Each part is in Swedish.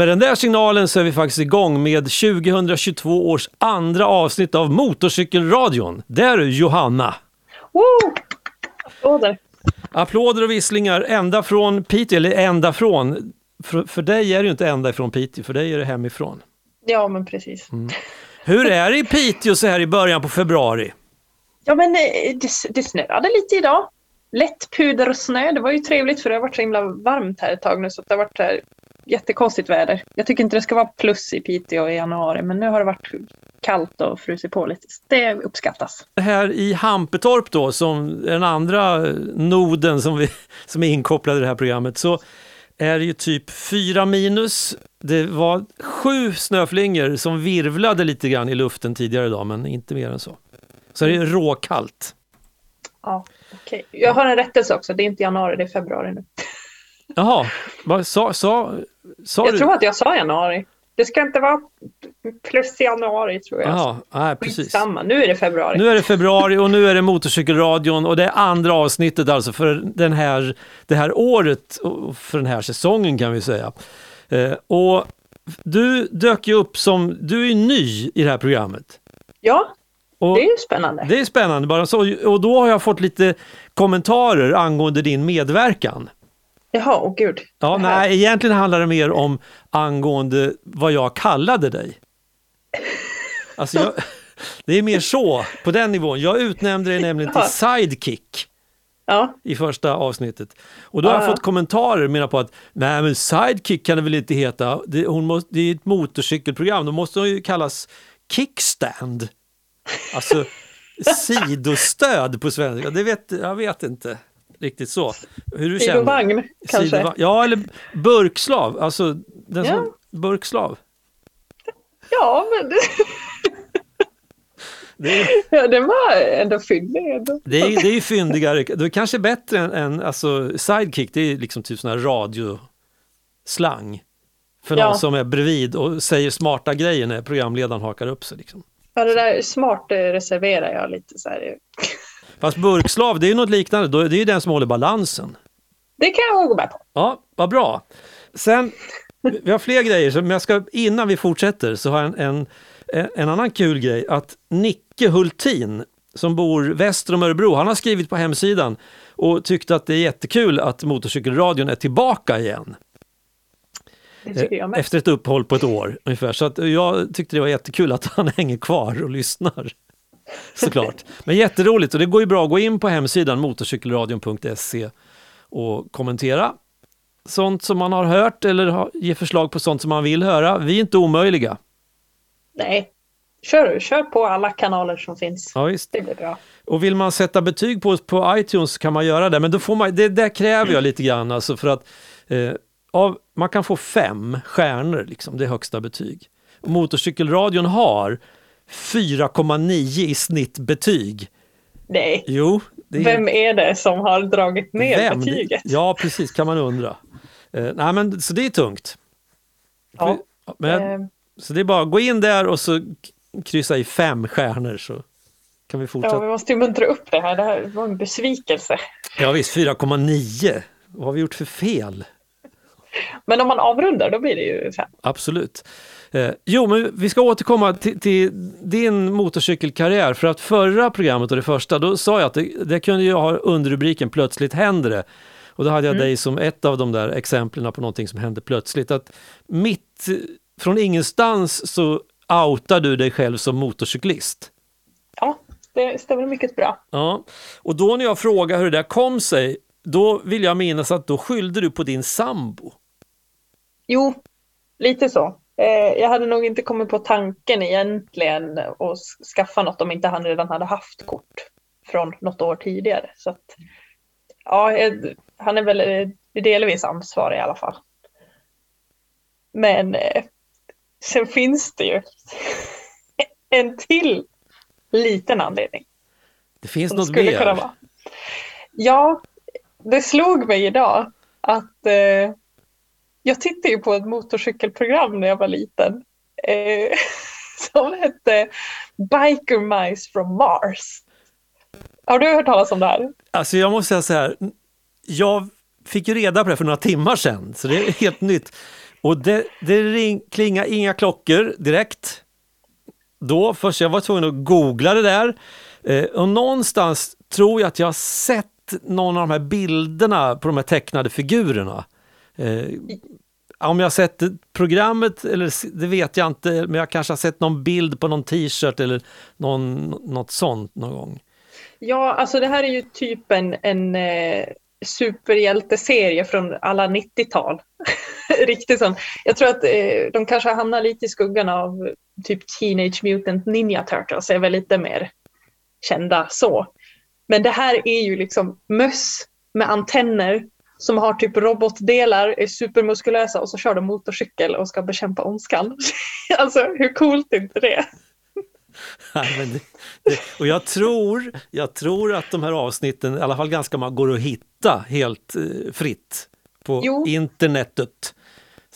med den där signalen så är vi faktiskt igång med 2022 års andra avsnitt av Motorcykelradion. Där är Johanna! Woo! Applåder! Applåder och visslingar ända från Piteå, eller ända från. För, för dig är det ju inte ända ifrån Piteå, för dig är det hemifrån. Ja, men precis. Mm. Hur är det i Piteå så här i början på februari? Ja, men eh, det, det snöade lite idag. Lätt pudersnö. Det var ju trevligt för det har varit så himla varmt här ett tag nu så det har varit jättekonstigt väder. Jag tycker inte det ska vara plus i Piteå i januari men nu har det varit kallt och frusit på lite. Det uppskattas. Här i Hampetorp då, som den andra noden som, vi, som är inkopplad i det här programmet, så är det ju typ fyra minus. Det var sju snöflingor som virvlade lite grann i luften tidigare idag, men inte mer än så. Så det är råkallt. Ja, okej. Okay. Jag har en rättelse också. Det är inte januari, det är februari nu. Jaha, vad sa, sa, sa Jag du? tror att jag sa januari. Det ska inte vara plus januari tror jag. Jaha, nej, precis. Samma. Nu är det februari. Nu är det februari och nu är det Motorcykelradion och det är andra avsnittet alltså för den här, det här året och för den här säsongen kan vi säga. Eh, och du dök ju upp som, du är ny i det här programmet. Ja, Och det är ju spännande. det är spännande bara så, och då har jag fått lite kommentarer angående din medverkan. Jaha, åh gud. Ja, nej, egentligen handlar det mer om angående vad jag kallade dig. Alltså jag, det är mer så, på den nivån. Jag utnämnde dig nämligen till sidekick Ja, i första avsnittet. Och då har jag Ja. fått kommentarer menar på att nej men sidekick kan det väl inte heta. Det, hon måste, det är ett motorcykelprogram, då måste hon ju kallas kickstand. Alltså sidostöd på svenska. Det vet, jag vet inte riktigt så. Hur du känner. sidovagn kanske. Sidovagn. Ja, eller burkslav. Alltså den Ja. som, burkslav. Ja, men Det är, ja, den var ändå fyndig. det är, det är ju fyndigare. Det är kanske bättre än, än alltså, sidekick. Det är liksom typ sån här radioslang. För Ja. någon som är bredvid och säger smarta grejer när programledaren hakar upp sig. Liksom. Ja, det där smart eh, reserverar jag lite så här. Fast burkslav, det är ju något liknande. Det är ju den som håller balansen. Det kan jag gå med på. Ja, vad bra. Sen, vi har fler grejer, men jag ska, innan vi fortsätter så har jag en, en, en annan kul grej. Att Nicke Hultin, som bor väster om Örebro, han har skrivit på hemsidan och tyckte att det är jättekul att Motorcykelradion är tillbaka igen. Efter ett uppehåll på ett år ungefär. Så jag tyckte det var jättekul att han hänger kvar och lyssnar. Såklart. Men jätteroligt och det går ju bra att gå in på hemsidan motorcykelradion.se och kommentera sånt som man har hört eller ge förslag på sånt som man vill höra. Vi är inte omöjliga. Nej, kör, kör på alla kanaler som finns. Ja, visst. Det blir bra. Och vill man sätta betyg på oss på iTunes kan man göra det, men då får man, det där kräver jag lite grann alltså för att eh, av, man kan få fem stjärnor, liksom, det är högsta betyg. Motorcykelradion har 4,9 i snittbetyg. Nej, Jo, är vem är det som har dragit ner vem? betyget? Ja, precis, kan man undra. Eh, nej, men, så det är tungt. Ja, Men, eh, Så det är bara att gå in där och så kryssa i fem stjärnor så kan vi fortsätta. ja, vi måste ju muntra upp det här. Det här var en besvikelse. Ja visst, 4,9. Vad har vi gjort för fel? Men om man avrundar, då blir det ju fem. Absolut. Eh, jo, men vi ska återkomma till, till din motorcykelkarriär. För att förra programmet och det första, då sa jag att det, det kunde jag ha underrubriken Plötsligt händer det. Och då hade jag dig som ett av de där exemplen på någonting som hände plötsligt. Att mitt från ingenstans så outar du dig själv som motorcyklist. Ja, det stämmer mycket bra. Ja, och då när jag frågar hur det där kom sig, då vill jag minnas att då skyllde du på din sambo. Jo, lite så. Eh, jag hade nog inte kommit på tanken egentligen att skaffa något om inte han redan hade haft kort från något år tidigare. Så att, ja, han är väl eh, delvis ansvarig i alla fall. Men eh, sen finns det ju en till liten anledning. Det finns något skulle mer. kunna vara. Ja, det slog mig idag att eh, jag tittade ju på ett motorcykelprogram när jag var liten eh, som hette Biker Mice from Mars. Har du hört talas om det här? Alltså jag måste säga så här, jag fick ju reda på det för några timmar sedan, så det är helt nytt. Och det, det ring, klingar inga klockor direkt. Då, först jag var tvungen att googla det där. Eh, och någonstans tror jag att jag har sett någon av de här bilderna på de här tecknade figurerna. Eh, om jag har sett programmet, eller det vet jag inte, men jag kanske har sett någon bild på någon t-shirt eller någon, något sånt någon gång. Ja, alltså det här är ju typ en, en eh, superhjälteserie från alla 90-tal. Riktigt sån. Jag tror att eh, de kanske hamnar lite i skuggan av typ Teenage Mutant Ninja Turtles, är väl lite mer kända så. Men det här är ju liksom möss med antenner som har typ robotdelar, är supermuskulösa och så kör de motorcykel och ska bekämpa ondskan. alltså hur coolt är inte det? Men det, det, och jag tror, jag tror att de här avsnitten, i alla fall ganska många, går att hitta helt eh, fritt på jo. internetet.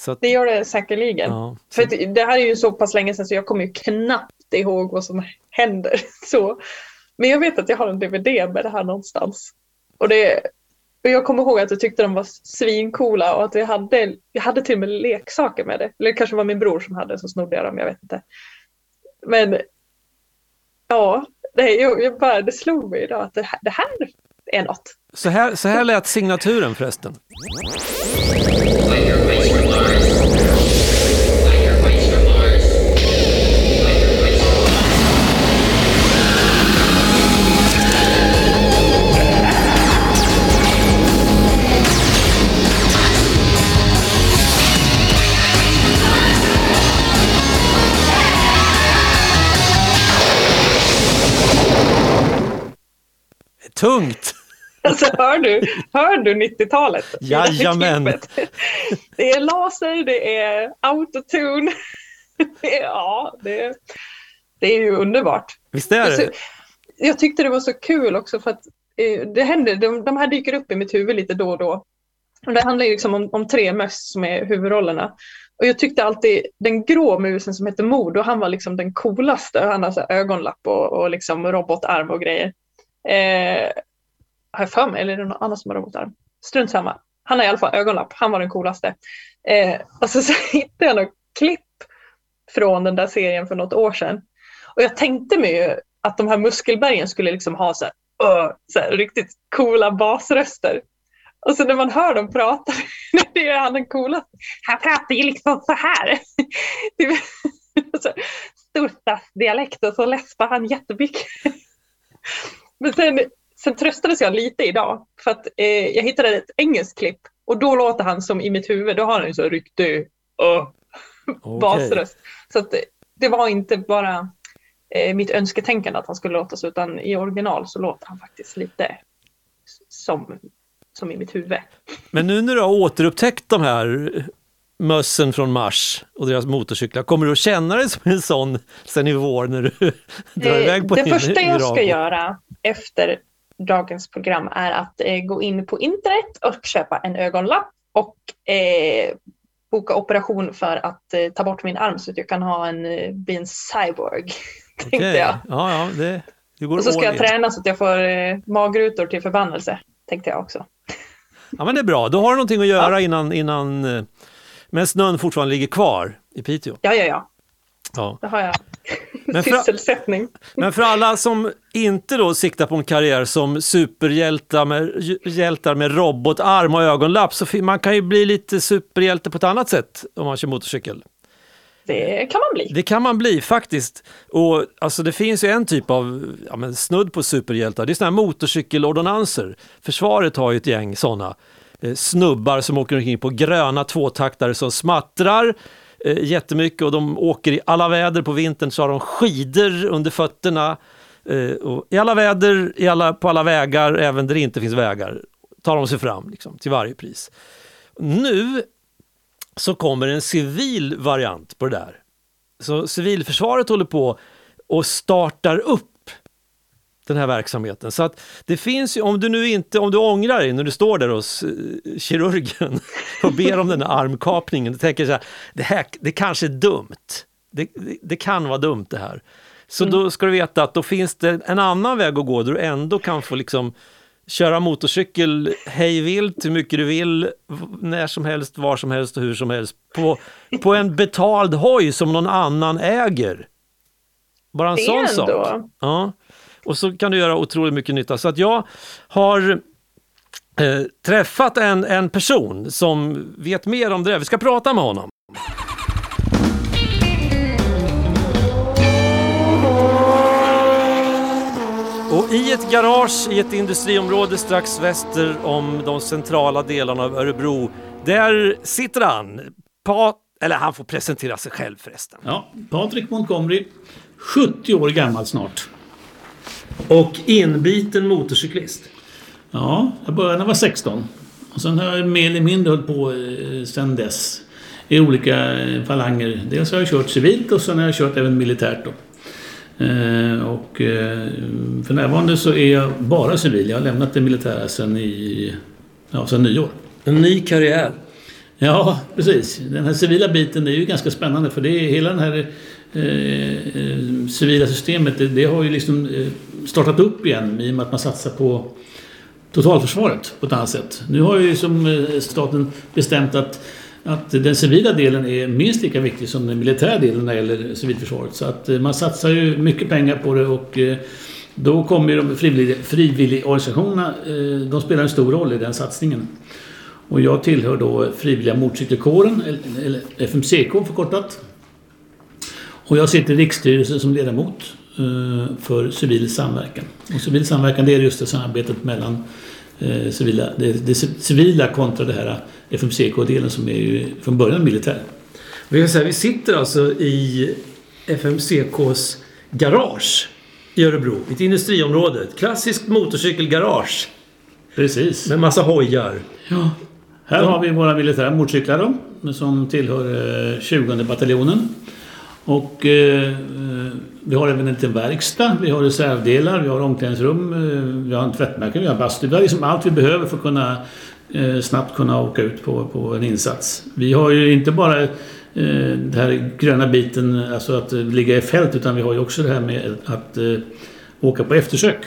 Att, det gör det säkerligen. Ja, så. För det här är ju så pass länge sedan så jag kommer ju knappt ihåg vad som händer. Så. Men jag vet att jag har en DVD med det här någonstans. Och, det, och jag kommer ihåg att jag tyckte de var svincoola och att jag hade, jag hade till och med leksaker med det. Eller det kanske var min bror som hade så snodde jag dem, jag vet inte. Men ja, det, jag, bara, det slog mig idag att det här, det här är något. Så här, så här lät signaturen förresten. Tungt! Alltså hör du, hör du 90-talet? Jajamän! Det är laser, det är autotune. Det är, ja, det, det är ju underbart. Visst är det? Jag tyckte det var så kul också för att eh, det händer, de, de här dyker upp i mitt huvud lite då och då. Och det handlar ju liksom om, om tre möss som är huvudrollerna. Och jag tyckte alltid den grå musen som heter Mod, och han var liksom den coolaste. Han så ögonlapp och, och liksom robotarm och grejer. Eh, har jag för mig, eller är det någon annan som har robotarm? Strunt samma. Han har i alla fall ögonlapp, han var den coolaste. Eh, och så, så hittade jag något klipp från den där serien för något år sedan. Och jag tänkte mig ju att de här muskelbergen skulle liksom ha så här, uh, så här, riktigt coola basröster. Och så när man hör dem prata, det är han den coolaste. Han pratar ju liksom så här. Storstadsdialekt och så läspar han jättemycket. Men sen, sen tröstades jag lite idag för att eh, jag hittade ett engelskt klipp och då låter han som i mitt huvud, då har han ju så riktig okay. basröst. Så att det var inte bara eh, mitt önsketänkande att han skulle låta så utan i original så låter han faktiskt lite som, som i mitt huvud. Men nu när du har återupptäckt de här mössen från Mars och deras motorcyklar. Kommer du att känna dig som en sån sen i vår när du drar iväg på Det din första jag ska göra efter dagens program är att eh, gå in på internet och köpa en ögonlapp och eh, boka operation för att eh, ta bort min arm så att jag kan ha en, eh, bli en cyborg. tänkte okay. jag. Ja, ja, det, det går och så ska jag träna så att jag får eh, magrutor till förbannelse, tänkte jag också. Ja men det är bra, då har du någonting att göra ja. innan, innan eh, men snön fortfarande ligger kvar i Piteå? Ja, ja, ja. Ja. Det har jag. Men för, Sysselsättning. Men för alla som inte då siktar på en karriär som superhjältar med, hjältar med robotarm och ögonlapp, så man kan ju bli lite superhjälte på ett annat sätt om man kör motorcykel. Det kan man bli. Det kan man bli faktiskt. Och alltså det finns ju en typ av ja, men snudd på superhjältar, det är sådana här motorcykelordonanser. Försvaret har ju ett gäng sådana. Eh, snubbar som åker omkring på gröna tvåtaktare som smattrar eh, jättemycket och de åker i alla väder. På vintern så har de skidor under fötterna. Eh, och I alla väder, i alla, på alla vägar, även där det inte finns vägar, tar de sig fram liksom, till varje pris. Nu så kommer en civil variant på det där. Så civilförsvaret håller på och startar upp den här verksamheten. Så att det finns ju, om du nu inte, om du ångrar dig när du står där hos eh, kirurgen och ber om den här armkapningen, du tänker så här, det här, det kanske är dumt. Det, det, det kan vara dumt det här. Så mm. då ska du veta att då finns det en annan väg att gå där du ändå kan få liksom köra motorcykel hej vilt, hur mycket du vill, när som helst, var som helst och hur som helst. På, på en betald hoj som någon annan äger. Bara en Det sån sak. ändå. Ja. Och så kan du göra otroligt mycket nytta. Så att jag har eh, träffat en, en person som vet mer om det där. Vi ska prata med honom. Och i ett garage i ett industriområde strax väster om de centrala delarna av Örebro, där sitter han. Pa eller han får presentera sig själv förresten. Ja, Patrik Montgomery, 70 år gammal snart. Och inbiten motorcyklist. Ja, jag började när jag var 16. Och sen har jag mer eller mindre hållit på eh, sen dess. I olika eh, falanger. Dels har jag kört civilt och sen har jag kört även militärt då. Eh, och för närvarande så är jag bara civil. Jag har lämnat det militära sen i... Ja, sen nyår. En ny karriär. Ja, precis. Den här civila biten är ju ganska spännande för det är hela den här eh, civila systemet det, det har ju liksom startat upp igen i och med att man satsar på totalförsvaret på ett annat sätt. Nu har ju som eh, staten bestämt att, att den civila delen är minst lika viktig som den militära delen när det gäller civilförsvaret. Så att eh, man satsar ju mycket pengar på det och eh, då kommer ju de frivilliga, frivilligorganisationerna, de spelar en stor roll i den satsningen. Och jag tillhör då Frivilliga motorcykelkåren, eller FMCK förkortat. Och jag sitter i riksstyrelsen som ledamot för civil samverkan. Och civil samverkan det är just det samarbetet mellan eh, civila, det, det civila kontra det här FMCK-delen som är ju från början militär. Vi, kan säga, vi sitter alltså i FMCKs garage i Örebro, ett industriområde. Ett klassiskt motorcykelgarage Precis. med massa hojar. Ja. Här har vi våra militära motorcyklar då, som tillhör eh, 20 bataljonen. Och eh, eh, vi har även en liten verkstad, vi har reservdelar, vi har omklädningsrum, eh, vi har en tvättmärke, vi har bastu. Vi har liksom allt vi behöver för att kunna eh, snabbt kunna åka ut på, på en insats. Vi har ju inte bara eh, den här gröna biten, alltså att ligga i fält, utan vi har ju också det här med att eh, åka på eftersök.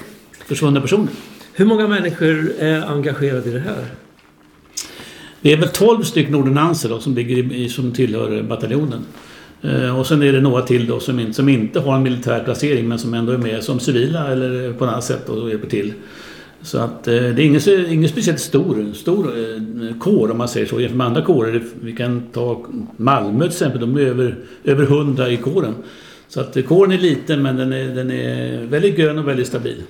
Försvunna personer. Hur många människor är engagerade i det här? Det är väl 12 stycken ordonnanser då, som, ligger i, som tillhör bataljonen. Eh, och sen är det några till då som inte, som inte har en militär placering men som ändå är med som civila eller på något annat sätt och hjälper till. Så att eh, det är ingen, ingen speciellt stor, stor eh, kår om man säger så jämfört med andra kårer. Vi kan ta Malmö till exempel, de är över, över 100 i kåren. Så att kåren är liten men den är, den är väldigt grön och väldigt stabil.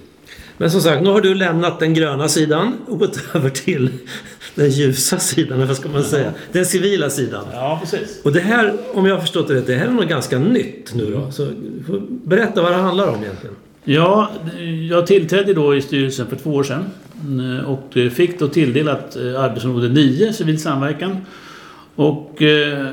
Men som sagt, nu har du lämnat den gröna sidan och gått över till den ljusa sidan, eller vad ska man säga? Den civila sidan. Ja, precis. Och det här, om jag har förstått det rätt, det här är något ganska nytt nu då. Så berätta vad det handlar om egentligen. Ja, jag tillträdde då i styrelsen för två år sedan eh, och fick då tilldelat eh, arbetsområde 9, civil samverkan. Och eh,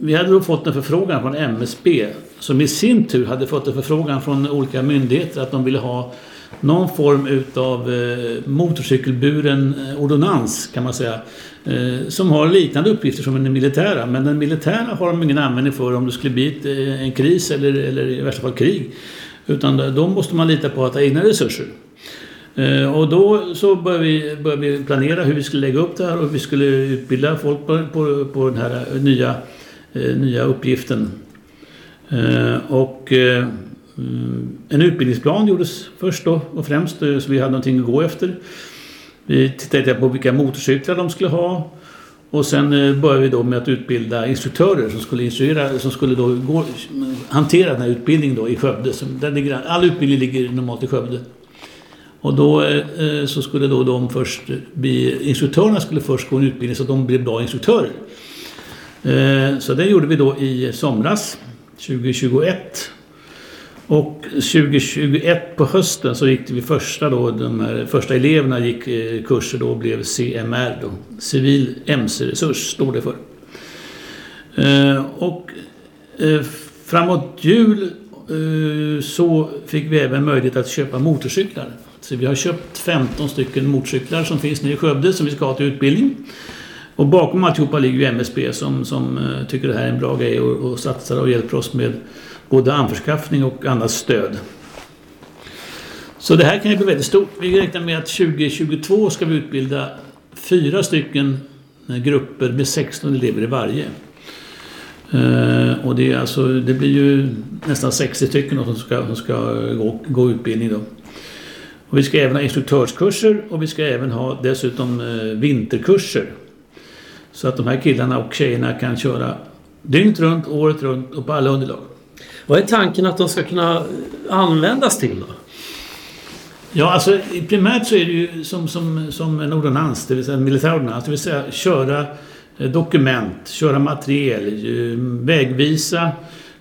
vi hade då fått en förfrågan från MSB som i sin tur hade fått en förfrågan från olika myndigheter att de ville ha någon form utav eh, motorcykelburen eh, ordonnans kan man säga. Eh, som har liknande uppgifter som den militära. Men den militära har de ingen användning för om det skulle bli ett, en kris eller, eller i värsta fall krig. Utan då måste man lita på att ha egna resurser. Och då så började vi, började vi planera hur vi skulle lägga upp det här och vi skulle utbilda folk på, på, på den här nya, nya uppgiften. Och Eh, en utbildningsplan gjordes först då och främst eh, så vi hade någonting att gå efter. Vi tittade på vilka motorcyklar de skulle ha. Och sen eh, började vi då med att utbilda instruktörer som skulle instruera, som skulle då gå, hantera den här utbildningen då i Skövde. Ligger, all utbildning ligger normalt i Skövde. Och då så skulle då de först bli, instruktörerna skulle först gå en utbildning så att de blev bra instruktörer. Så det gjorde vi då i somras, 2021. Och 2021 på hösten så gick vi första då, de här första eleverna gick eh, kurser då och blev CMR då. Civil MC-resurs står det för. Eh, och eh, framåt jul så fick vi även möjlighet att köpa motorcyklar. Så vi har köpt 15 stycken motorcyklar som finns nere i Skövde som vi ska ha till utbildning. Och bakom alltihopa ligger ju MSB som, som tycker det här är en bra grej och, och satsar och hjälper oss med både anförskaffning och annat stöd. Så det här kan ju bli väldigt stort. Vi räknar med att 2022 ska vi utbilda fyra stycken eh, grupper med 16 elever i varje. Eh, och det, är alltså, det blir ju nästan 60 stycken som ska, som ska gå, gå utbildning. Då. Och vi ska även ha instruktörskurser och vi ska även ha dessutom eh, vinterkurser. Så att de här killarna och tjejerna kan köra dygnet runt, året runt och på alla underlag. Vad är tanken att de ska kunna användas till då? Ja, alltså primärt så är det ju som, som, som en ordonnans, det vill säga en militär. Det vill säga köra eh, dokument, köra materiel, eh, vägvisa,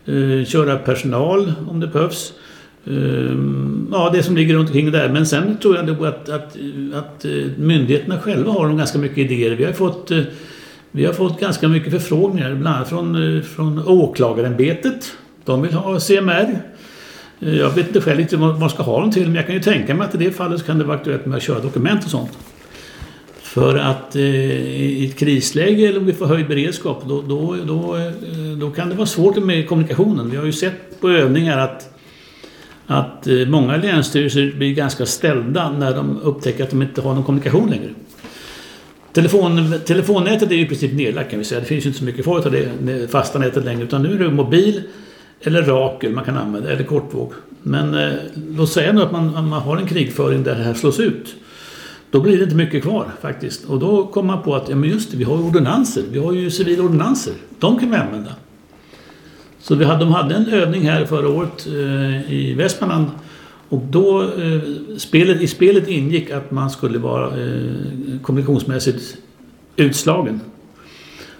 eh, köra personal om det behövs. Ja, det som ligger runt omkring där. Men sen tror jag att, att, att myndigheterna själva har ganska mycket idéer. Vi har fått, vi har fått ganska mycket förfrågningar, bland annat från, från åklagarämbetet. De vill ha CMR. Jag vet inte själv inte vad man ska ha dem till men jag kan ju tänka mig att i det fallet så kan det vara aktuellt med att köra dokument och sånt. För att eh, i ett krisläge eller om vi får höjd beredskap då, då, då, eh, då kan det vara svårt med kommunikationen. Vi har ju sett på övningar att, att eh, många länsstyrelser blir ganska ställda när de upptäcker att de inte har någon kommunikation längre. Telefon, telefonnätet är ju i princip nedlagt kan vi säga. Det finns ju inte så mycket kvar av det fasta nätet längre utan nu är det mobil eller rakel man kan använda, eller kortvåg. Men eh, låt säga nu att man, man har en krigföring där det här slås ut. Då blir det inte mycket kvar faktiskt. Och då kommer man på att ja, men just det, vi har ordonanser. Vi har ju civila ordonanser. De kan vi använda. Så vi hade, de hade en övning här förra året eh, i Västmanland. Och då, eh, spelet, i spelet ingick att man skulle vara eh, kommunikationsmässigt utslagen.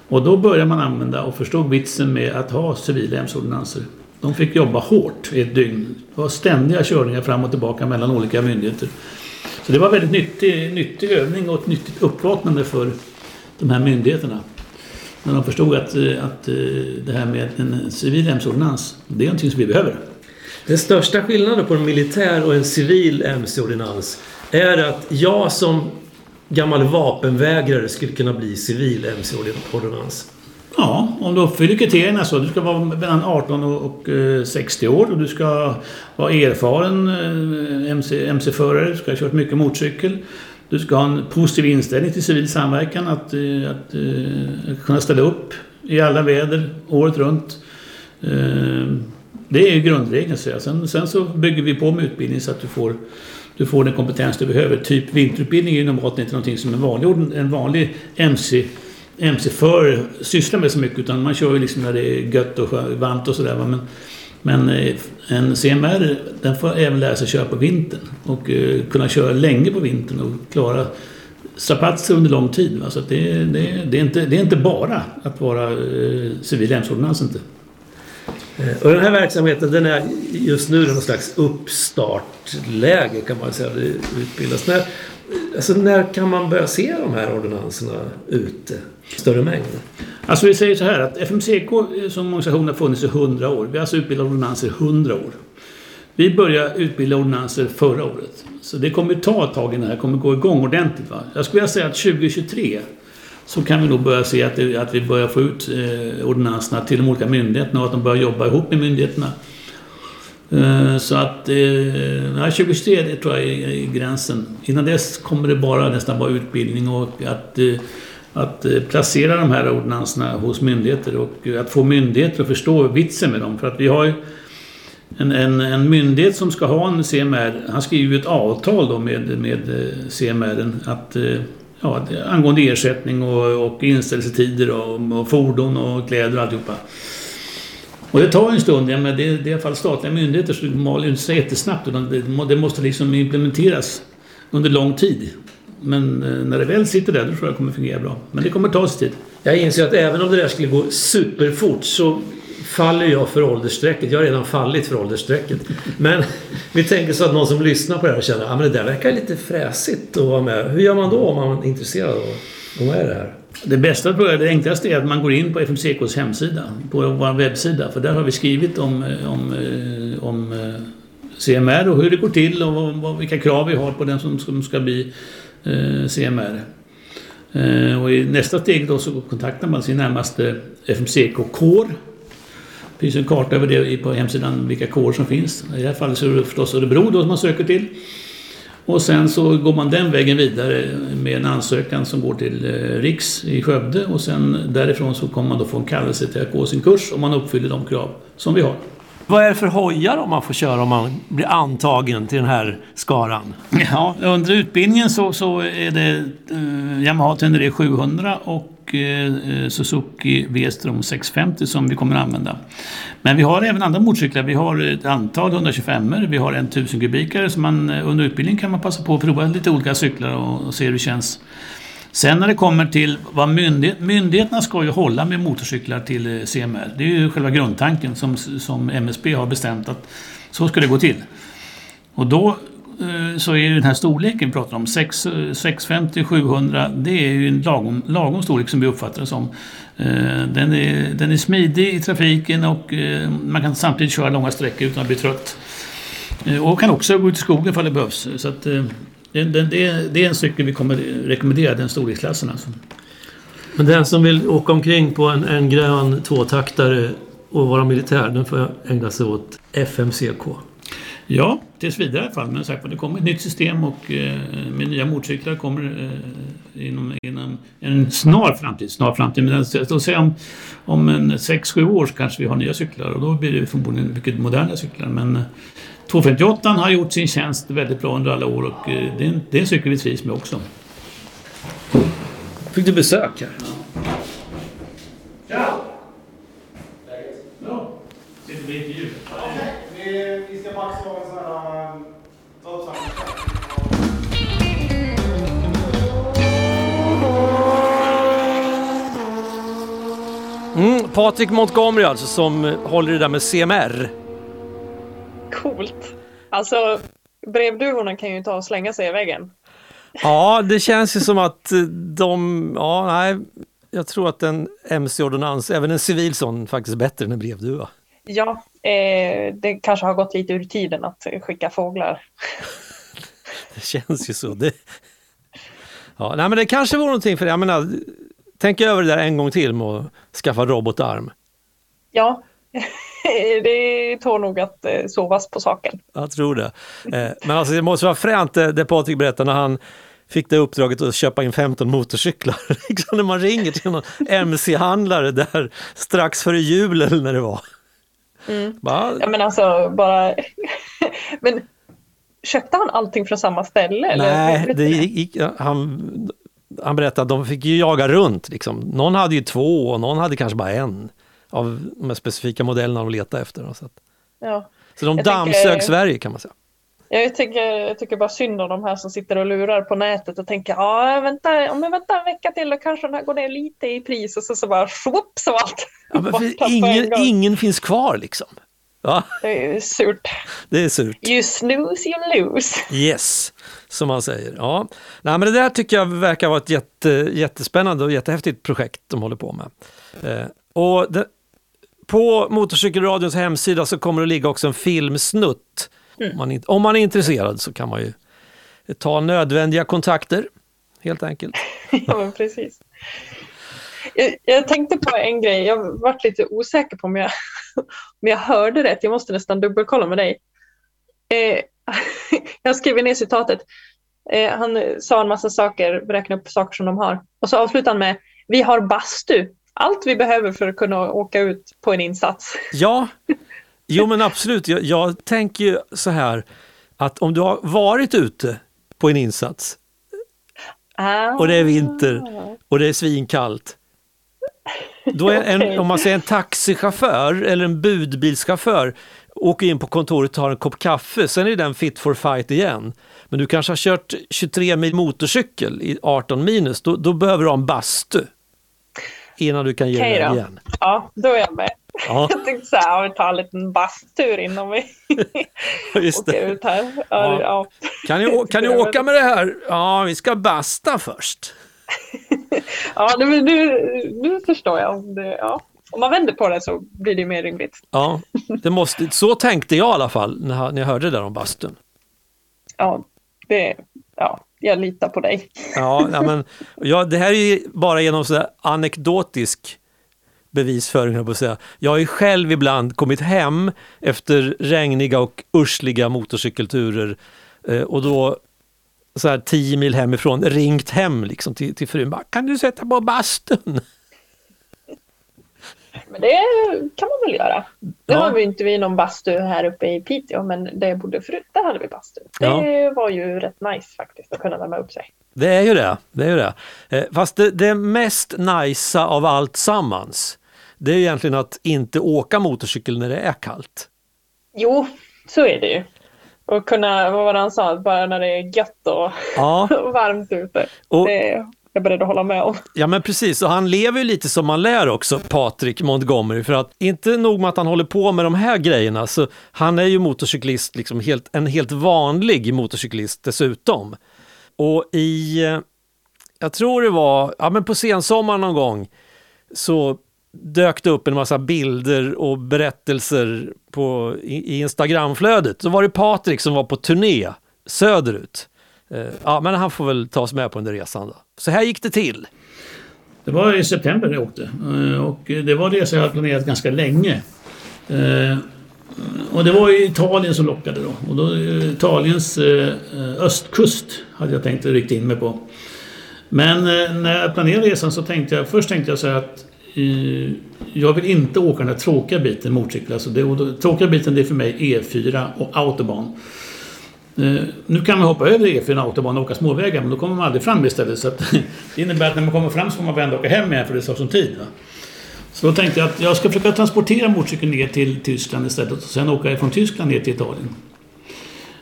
Och då började man använda och förstod vitsen med att ha civila MC-ordonnanser. De fick jobba hårt i ett dygn. Det var ständiga körningar fram och tillbaka mellan olika myndigheter. Så det var väldigt nyttig, nyttig övning och ett nyttigt uppvaknande för de här myndigheterna. När de förstod att, eh, att eh, det här med en civil mc-ordinans, det är någonting som vi behöver. Den största skillnaden på en militär och en civil mc-ordinans är att jag som gammal vapenvägrare skulle kunna bli civil MC-ordonnans? Ja, om du uppfyller kriterierna så. Du ska vara mellan 18 och 60 eh, år och du ska vara erfaren eh, MC-förare. Du ska ha kört mycket motorcykel. Du ska ha en positiv inställning till civil samverkan. Att, eh, att, att kunna ställa upp i alla väder, året runt. Det är grundregeln. Sen, sen så bygger vi på med utbildning så att du får du får den kompetens du behöver. Typ vinterutbildning är ju normalt inte någonting som en vanlig, en vanlig MC MC-förare sysslar med så mycket utan man kör ju liksom när det är gött och varmt och sådär. Men, men eh, en CMR den får även lära sig köra på vintern och uh, kunna köra länge på vintern och klara strapatser under lång tid. Va? Så det, det, det, är inte, det är inte bara att vara uh, civil MC-ordonnans inte. Eh, och den här verksamheten den är just nu i någon slags uppstartläge kan man säga. Det utbildas. När, alltså när kan man börja se de här ordonnanserna ute i större mängd? Alltså vi säger så här att FMCK eh, som organisation har funnits i 100 år. Vi har alltså utbildat ordonnanser i 100 år. Vi började utbilda ordonnanser förra året. Så det kommer ta ett tag innan det här kommer gå igång ordentligt. Va? Jag skulle vilja säga att 2023 så kan vi nog börja se att, det, att vi börjar få ut eh, ordinanserna till de olika myndigheterna och att de börjar jobba ihop med myndigheterna. Eh, så att eh, 2023 det tror jag är, är gränsen. Innan dess kommer det bara nästan vara utbildning och att, eh, att eh, placera de här ordinanserna hos myndigheter och att få myndigheter att förstå vitsen med dem. För att vi har ju en, en, en myndighet som ska ha en CMR, han skriver ju ett avtal då med, med eh, CMR att eh, ja, angående ersättning och, och inställelsetider och, och fordon och kläder och alltihopa. Och det tar en stund, ja, men det, det är i alla fall statliga myndigheter så det maler inte så jättesnabbt utan det, det måste liksom implementeras under lång tid. Men eh, när det väl sitter där, då tror jag det kommer fungera bra. Men det kommer ta sin tid. Jag inser att även om det där skulle gå superfort så faller jag för åldersstrecket. Jag har redan fallit för åldersstrecket. Men vi tänker så att någon som lyssnar på det här känner att ah, det där verkar lite fräsigt att vara med. Hur gör man då om man är intresserad av vad är det här? Det bästa tror jag, det enklaste är att man går in på FMCKs hemsida, på vår webbsida. För där har vi skrivit om, eh, om, eh, om eh, CMR och hur det går till och vad, vilka krav vi har på den som, som ska bli eh, CMR. Eh, och i nästa steg då så kontaktar man sin närmaste FMCK-kår det finns en karta över det på hemsidan, vilka kår som finns. I det här fallet så är det förstås Örebro då som man söker till. Och sen så går man den vägen vidare med en ansökan som går till eh, Riks i Skövde och sen därifrån så kommer man då få en kallelse till att gå sin kurs om man uppfyller de krav som vi har. Vad är det för hojar om man får köra om man blir antagen till den här skaran? Ja, under utbildningen så, så är det eh, Yamaha Tenere 700 och eh, eh, Suzuki V-Strom 650 som vi kommer att använda. Men vi har även andra motorcyklar. Vi har ett antal 125 er vi har en 1000 kubikare så man eh, under utbildningen kan man passa på att prova lite olika cyklar och, och se hur det känns. Sen när det kommer till vad myndighet, myndigheterna ska ju hålla med motorcyklar till eh, CMR. Det är ju själva grundtanken som, som MSB har bestämt att så ska det gå till. Och då eh, så är den här storleken vi pratar om, 6, 650, 700, det är ju en lagom, lagom storlek som vi uppfattar det som. Eh, den är, den är smidig i trafiken och man kan samtidigt köra långa sträckor utan att bli trött. Och kan också gå ut i skogen ifall det behövs. Så att, det, det, det, är en cykel vi kommer rekommendera, den storleksklassen alltså. Men den som vill åka omkring på en, en grön tvåtaktare och vara militär, den får ägna sig åt FMCK? Ja, tills vidare i alla fall. Men sagt, det kommer ett nytt system och eh, med nya motorcyklar kommer eh, inom, inom en snar framtid. Snar framtid, men då säger om, om en 6-7 år så kanske vi har nya cyklar och då blir det förmodligen mycket moderna cyklar. Men 258 har gjort sin tjänst väldigt bra under alla år och eh, det är en, det är en cykel vi trivs med också. Fick du besök här? Ja! Läget? Ja. Sitter på intervju. Vi ska max ha en sån här... Ta upp Mm, Patrik Montgomery alltså som håller det där med CMR. Coolt. Alltså, brevduvorna kan ju ta och slänga sig i väggen. Ja, det känns ju som att de, ja nej, jag tror att en MC-ordonnans, även en civil sån, faktiskt är bättre än en brevduva. Ja, eh, det kanske har gått lite ur tiden att skicka fåglar. Det känns ju så. Det, ja, nej, men det kanske vore någonting för det. Jag menar, tänk över det där en gång till med att skaffa robotarm. Ja, det tål nog att eh, sovas på saken. Jag tror det. Eh, men alltså det måste vara fränt det, det Patrik berättade när han fick det uppdraget att köpa in 15 motorcyklar. liksom när man ringer till någon MC-handlare där strax före jul eller när det var. Mm. Bara, Ja, men alltså bara... men köpte han allting från samma ställe? eller? nej, Vet det gick, han, han berättade att de fick ju jaga runt. Liksom. Någon hade ju två och någon hade kanske bara en av de här specifika modellerna de letade efter. Så, att, Ja. så de Jag dammsög tänker- Sverige kan man säga. Jag, tycker, jag tycker bara synd om de här som sitter och lurar på nätet och tänker ja, vänta, om jag väntar en vecka till då kanske den här går ner lite i pris och så, så bara swoop så allt Ja, ingen, ingen finns kvar liksom. Ja, Det är surt. det är surt. You snooze you lose. Yes, som man säger. Ja. Nej, men det där tycker jag verkar vara ett jätte, jättespännande och jättehäftigt projekt de håller på med. Eh, och det, på Motorcykelradions hemsida så kommer det ligga också en filmsnutt. Om, man, om man är intresserad så kan man ju ta nödvändiga kontakter, helt enkelt. ja, precis. Jag, jag tänkte på en grej, jag varit lite osäker på om jag, om jag hörde rätt. Jag måste nästan dubbelkolla med dig. Eh, jag skriver ner citatet. Eh, han sa en massa saker, räknade upp saker som de har. Och så avslutar han med Vi har bastu. Allt vi behöver för att kunna åka ut på en insats. Ja, jo men absolut. Jag, jag tänker ju så här att om du har varit ute på en insats Ah. och det är vinter och det är svinkallt. Då är en, Okej. om man säger en taxichaufför eller en budbilschaufför åker in på kontoret och tar en kopp kaffe, sen är den fit for fight igen. Men du kanske har kört 23 mil motorcykel i 18 minus, då, då behöver du ha en bastu innan du kan ge Okej dig igen. Ja, då är jag med. Ja, Jag tänkte så här, ja, vi tar en liten bastur innan vi åker ut här. Ja, Ja. Kan ni, kan ni åka med det här? Ja, vi ska basta först. Ja, nu, nu, nu förstår jag. Det, ja. om man vänder på det så blir det mer rimligt. Ja, det måste, så tänkte jag i alla fall när jag hörde det där om bastun. Ja, det, ja, jag litar på dig. Ja, ja, men, ja, det här är ju bara genom så anekdotisk bevisföring, höll jag på att säga. Jag har ju själv ibland kommit hem efter regniga och ursliga motorcykelturer eh, och då så här tio mil hemifrån ringt hem liksom till, till frun. Bara, kan du sätta på bastun? Men det kan man väl göra. Nu Ja. har vi inte vi någon bastu här uppe i Piteå, men där jag bodde förut, där hade vi bastu. Det var ju rätt nice faktiskt att kunna värma upp sig. Det är ju det. det, är ju det. Eh, Fast det, det mest najsa av allt sammans, det är egentligen att inte åka motorcykel när det är kallt. Jo, så är det ju. Och kunna, vad var det han sa, bara när det är gött och, Ja, och varmt ute. och, Det är jag beredd att hålla med om. ja men precis. Och han lever ju lite som man lär också, Patrik Montgomery. För att inte nog med att han håller på med de här grejerna, så han är ju motorcyklist, liksom helt, en helt vanlig motorcyklist dessutom. Och i, eh, jag tror det var, ja men på sensommaren någon gång, så dök det upp en massa bilder och berättelser på, i, Instagramflödet. Så var det Patrik som var på turné söderut. Eh, ja, men han får väl ta oss med på den där resan då. Så här gick det till. Det var i september jag åkte. Eh, och det var det som jag hade planerat ganska länge. Eh, och det var ju Italien som lockade då. Och då eh, Italiens östkust hade jag tänkt rikta in mig på. Men när jag planerade resan så tänkte jag, först tänkte jag så här att jag vill inte åka den här tråkiga biten motorcykel. Alltså det, tråkiga biten det är för mig E4 och autobahn. Eh, nu kan man hoppa över E4 och autobahn och åka småvägar men då kommer man aldrig fram istället. Så att, det innebär att när man kommer fram så får man vända och åka hem igen för det tar sån tid. Va? Så då tänkte jag att jag ska försöka transportera motorcykeln ner till Tyskland istället och sen åka från Tyskland ner till Italien.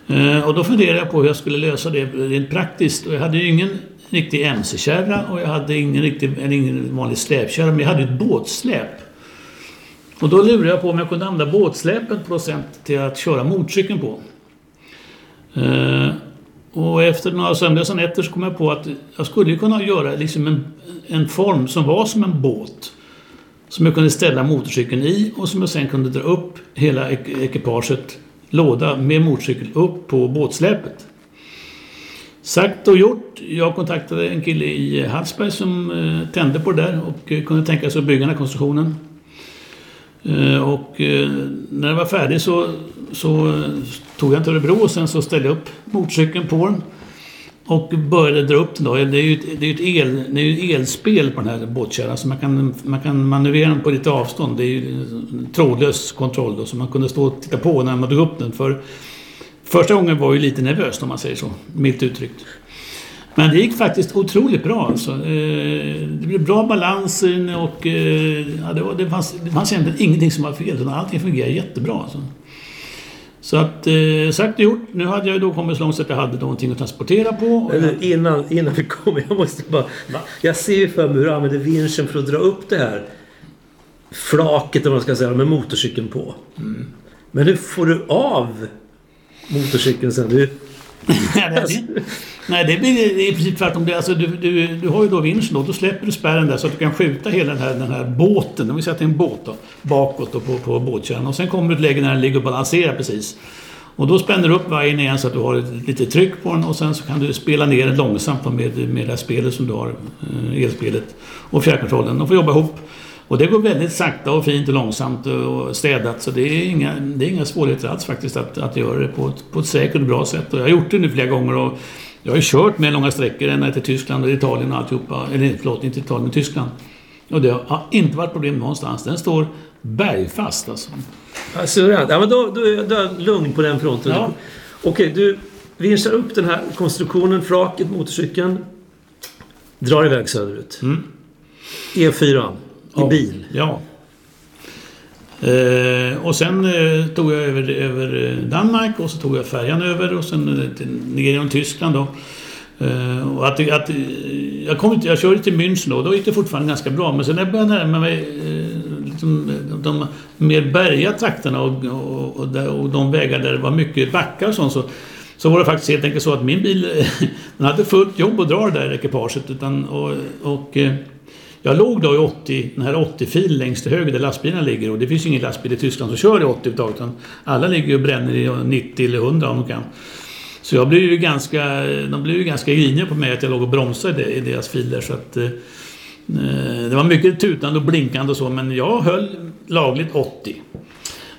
Eh, och då funderade jag på hur jag skulle lösa det rent praktiskt. Och jag hade ju ingen riktig mc-kärra och jag hade ingen, riktig, ingen vanlig släpkärra men jag hade ett båtsläp. Och då lurade jag på om jag kunde använda båtsläpet på något sätt till att köra motorcykeln på. Eh, och efter några sömnlösa nätter så kom jag på att jag skulle kunna göra liksom en, en form som var som en båt. Som jag kunde ställa motorcykeln i och som jag sen kunde dra upp hela ekipaget, låda med motorcykel upp på båtsläpet. Sagt och gjort. Jag kontaktade en kille i Hallsberg som eh, tände på det där och eh, kunde tänka sig att bygga den här konstruktionen. Och när den var färdig så, så eh, tog jag den till Örebro och sen så ställde jag upp motorcykeln på den. Och började dra upp den då. Det är ju ett, det är ett, el, det är ett elspel på den här båtkärran så man kan, man kan manövrera den på lite avstånd. Det är ju en trådlös kontroll då så man kunde stå och titta på när man drog upp den. För första gången var jag ju lite nervös om man säger så, milt uttryckt. Men det gick faktiskt otroligt bra alltså. Eh, det blev bra balans och ja, det, var, det, fanns, det fanns egentligen ingenting som var fel. utan Allting fungerade jättebra. Alltså. Så att, eh, sagt och gjort. Nu hade jag då kommit så långt så att jag hade någonting att transportera på. Eller innan, innan vi kommer, jag måste bara... Jag ser ju för mig hur du använder vinschen för att dra upp det här flaket, vad man ska säga, med motorcykeln på. Men hur får du av motorcykeln sen? Du, nej, det, nej, det blir är i princip tvärtom. Det, alltså, du, du, du har ju då vinschen då. Då släpper du spärren där så att du kan skjuta hela den här, den här båten. Om vi säger att det är en båt då. Bakåt då på, på båtkärran. Och sen kommer du ett läge när den ligger och balanserar precis. Och då spänner du upp vajern igen så att du har lite tryck på den och sen så kan du spela ner den långsamt med, med det här spelet som du har, eh, elspelet och fjärrkontrollen. De får jobba ihop. Och det går väldigt sakta och fint och långsamt och städat så det är inga, det är inga svårigheter alls faktiskt att, att göra det på ett, på ett säkert och bra sätt. Och jag har gjort det nu flera gånger och jag har ju kört med långa sträckor ända till Tyskland och Italien och alltihopa. Eller förlåt, inte Italien men Tyskland. Och det har inte varit problem någonstans. Den står bergfast alltså. Ja, suveränt. Ja, men då, då, då är jag lugn på den fronten. Ja. Okej, du vinschar upp den här konstruktionen, fraket, motorcykeln. Drar iväg söderut. Mm. E4 i Ja. bil. Ja. Eh, och sen eh, tog jag över, över eh, Danmark och så tog jag färjan över och sen eh, ner genom Tyskland då. Eh, och att, att, eh, jag, kom jag körde till München då, då gick det fortfarande ganska bra. Men sen när jag började närma mig liksom, de, mer bergiga trakterna och, och, och, där, och de vägar där det var mycket backar och sånt så, så var det faktiskt helt enkelt så att min bil den hade fullt jobb att dra det där ekipaget. Utan, och, och, jag låg då i 80, den här 80-fil längst till höger där lastbilarna ligger och det finns ju ingen lastbil i Tyskland som kör i 80 överhuvudtaget. Alla ligger och bränner i 90 eller 100 om de kan. Så jag blev ju ganska, de blev ju ganska griniga på mig att jag låg och bromsade i deras filer. Så att, Eh, Det var mycket tutande och blinkande och så men jag höll lagligt 80.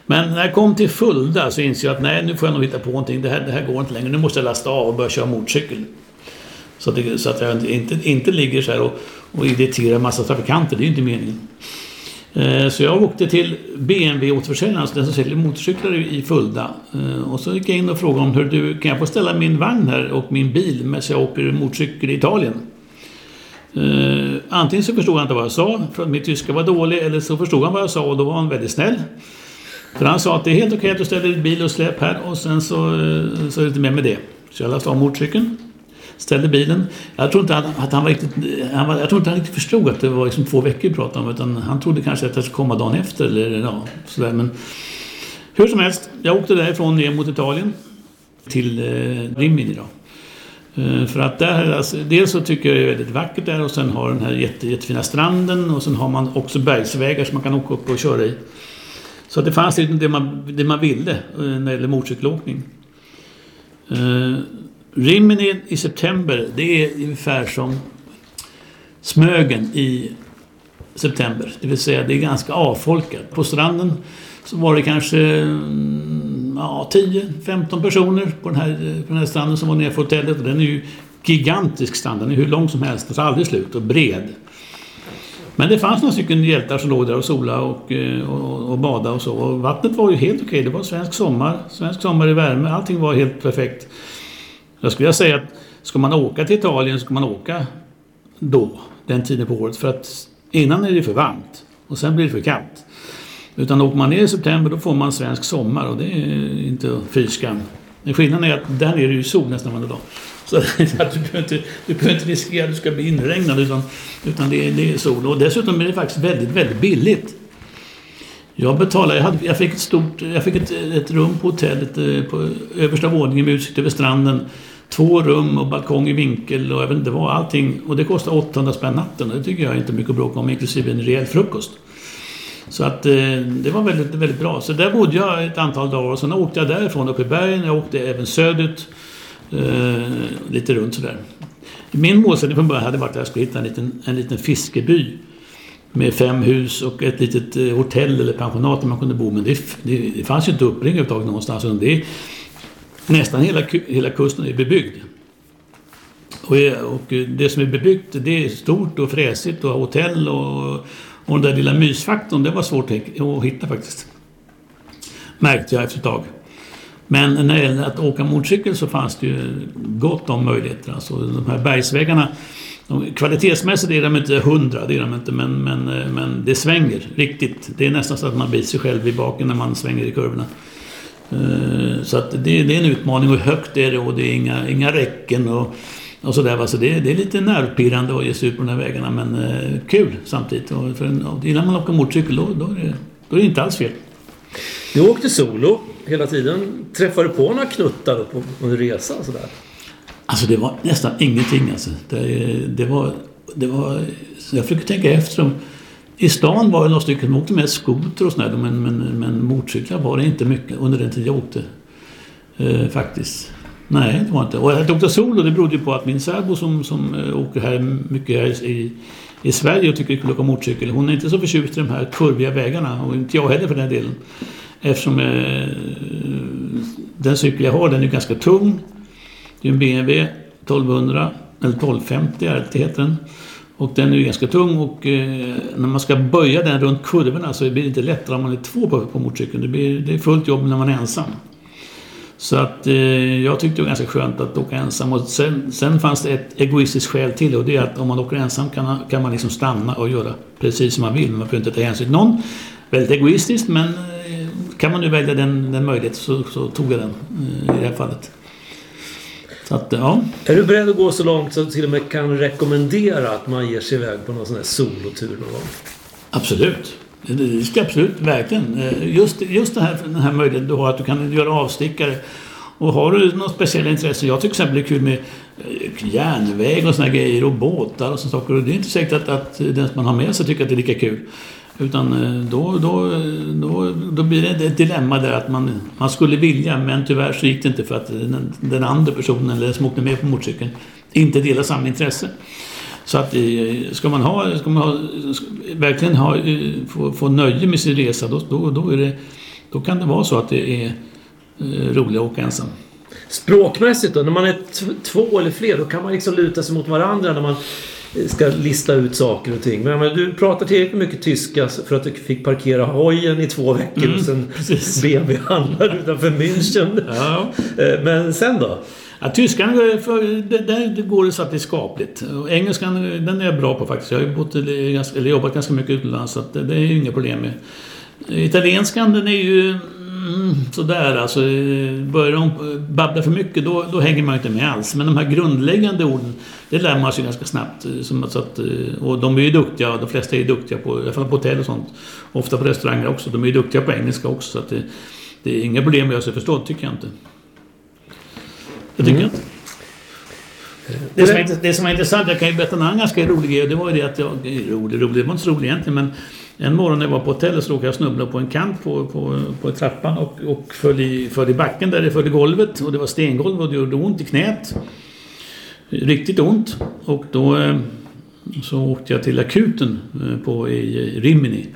Men när jag kom till Fulda så insåg jag att nej, nu får jag nog hitta på någonting. Det här, det här går inte längre. Nu måste jag lasta av och börja köra motorcykel. Så att, det, så att jag inte, inte ligger så här och, och irritera en massa trafikanter. Det är ju inte meningen. Eh, så jag åkte till BMW-återförsäljaren, alltså den som säljer motorcyklar i Fulda. Eh, och så gick jag in och frågade om hur du, kan jag få ställa min vagn här och min bil medan jag åker motorcykel i Italien? Eh, antingen så förstod han inte vad jag sa, för att min tyska var dålig, eller så förstod han vad jag sa och då var han väldigt snäll. För han sa att det är helt okej att du ställer din bil och släp här och sen så, så är det inte mer med det. Så jag lastade av motorcykeln, ställde bilen. Jag tror inte att, han riktigt, han var, jag tror inte han riktigt förstod att det var liksom två veckor vi pratade om utan han trodde kanske att det skulle komma dagen efter eller ja, sådär. Men hur som helst, jag åkte därifrån ner mot Italien till eh, Rimini då. Eh, för att där, alltså, dels så tycker jag det är väldigt vackert där och sen har den här jätte, jättefina stranden och sen har man också bergsvägar som man kan åka upp och köra i. Så det fanns det man, det man ville eh, när det gäller motorcykelåkning. Eh, Rimini i september, det är ungefär som Smögen i september. Det vill säga det är ganska avfolkat. På stranden så var det kanske mm, ja, 10-15 personer på den, här, på den här stranden som var nere på hotellet. Den är ju gigantisk strand. Den är hur lång som helst. Den tar aldrig slut och bred. Men det fanns några stycken hjältar som låg där och sola och, eh, och, och badade och så. Och vattnet var ju helt okej. Det var svensk sommar. Svensk sommar i värme. Allting var helt perfekt. Jag skulle vilja säga att ska man åka till Italien så ska man åka då, den tiden på året. För att innan är det för varmt och sen blir det för kallt. Utan åker man ner i september då får man svensk sommar och det är inte fy skam. Men Skillnaden är att där nere är det ju sol nästan varje dag. Så att du behöver inte, du behöver inte riskera att du ska bli inregnad utan, utan det, är, det är sol. Och dessutom är det faktiskt väldigt, väldigt billigt. Jag betalade, jag, hade, jag fick ett stort, jag fick ett, ett rum på hotellet eh, på översta våningen med utsikt över stranden. Två rum och balkong i vinkel och jag vet inte vad, allting. Och det kostar 800 spänn natten. Det tycker jag är inte mycket att bråka om, inklusive en rejäl frukost. Så att eh, det var väldigt, väldigt bra. Så där bodde jag ett antal dagar och sen åkte jag därifrån upp i bergen. Jag åkte även söderut. Eh, lite runt sådär. Min målsättning från början hade varit att jag skulle hitta en liten, en liten fiskeby. Med fem hus och ett litet eh, hotell eller pensionat där man kunde bo. Men det, det, det fanns ju inte uppring överhuvudtaget någonstans. Det, nästan hela, hela kusten är bebyggd. Och, och det som är bebyggt det är stort och fräsigt och hotell och, och den där lilla mysfaktorn det var svårt att hitta faktiskt. Märkte jag efter ett tag. Men när det gäller att åka motorcykel så fanns det ju gott om möjligheter. Alltså de här bergsvägarna de, kvalitetsmässigt är de inte hundra, det är de inte, men, men, men det svänger riktigt. Det är nästan så att man biter sig själv i baken när man svänger i kurvorna. Eh, Så att det, det är en utmaning och högt är det och det är inga, inga räcken och, och sådär. Så det, det är lite nervpirrande att ge sig ut på de här vägarna men eh, kul samtidigt. Och för en, och innan man åker motorcykel då, då, är det, då är det inte alls fel. Du åkte solo hela tiden. Träffade du på några knuttar på, på en resa? och Sådär? Alltså det var nästan ingenting alltså. Det, det var... Det var jag försöker tänka efter. Om, i stan var det några stycken som åkte med skoter och sådär men, men, men motorcyklar var det inte mycket under den tid jag åkte. Eh, faktiskt. Nej, det var inte. Och att jag åkte solo det berodde ju på att min särbo som, som eh, åker här mycket här i, i Sverige och tycker det är kul att åka motorcykel. Hon är inte så förtjust i de här kurviga vägarna och inte jag heller för den delen. Eftersom eh, den cykel jag har den är ganska tung. Det är en BMW 1200 eller 1250 är det heter den. Och den är ju ganska tung och eh, när man ska böja den runt kurvorna så blir det inte lättare om man är två på, på motorcykeln. Det, blir, det är fullt jobb när man är ensam. Så att eh, jag tyckte det var ganska skönt att åka ensam. Och sen, sen fanns det ett egoistiskt skäl till och det är att om man åker ensam kan, kan man liksom stanna och göra precis som man vill. Man behöver inte ta hänsyn till någon. Väldigt egoistiskt men eh, kan man nu välja den, den möjligheten så, så tog jag den eh, i det här fallet. Att, ja. Är du beredd att gå så långt så att du till och med kan rekommendera att man ger sig iväg på någon sån här solotur någon gång? Absolut. Det det ska absolut, verkligen. Eh, Just, just den, här, den här möjligheten du har att du kan göra avstickare. Och har du något speciella intresse, jag tycker till exempel det är kul med eh, järnväg och såna grejer och båtar och såna saker. Och det är inte säkert att, att den som man har med sig tycker att det är lika kul. Utan eh, då, då, då, då blir det ett dilemma där att man, man skulle vilja men tyvärr så gick det inte för att den, den andra personen eller den som åkte med på motorcykeln inte delar samma intresse. Så att eh, ska man, ha, ska man ha, ska verkligen ha, eh, få, få nöje med sin resa då, då, då, är det, då kan det vara så att det är roligt roligare att åka ensam. Språkmässigt då, när man är två eller fler, då kan man liksom luta sig mot varandra när man ska lista ut saker och ting. Men, men du pratar tillräckligt mycket tyska för att du fick parkera hojen i två veckor Mm, och sen. BMW-handlar utanför München. Ja. Eh, Men sen då? Ja, tyskan, eh, där det går det så att det är skapligt. Och engelskan, eh, den är jag bra på faktiskt. Jag har bott, eller, jobbat ganska mycket utomlands så att det, är ju inga problem med. Italienskan, den är ju mm, sådär alltså. eh, Börjar de eh, babbla för mycket då, då hänger man inte med alls. Men de här grundläggande orden, det lär man sig ganska snabbt. eh, så att, eh, och de är ju duktiga, de flesta är ju duktiga på, i alla fall på hotell och sånt. Ofta på restauranger också. De är ju duktiga på engelska också. Så att det, det är inga problem att göra sig förstådd, tycker jag inte. Det tycker jag inte. Det som, är, det som är intressant, jag kan ju berätta en annan ganska rolig grej. Det var ju det att jag... Rolig, rolig, det var inte så roligt egentligen men en morgon när jag var på hotellet så råkade jag snubbla på en kant på, på, på trappan och, och föll, i, föll i backen där det föll i golvet och det var stengolv och det gjorde ont i knät. Riktigt ont. Och då eh, så åkte jag till akuten eh, på, i, Rimini.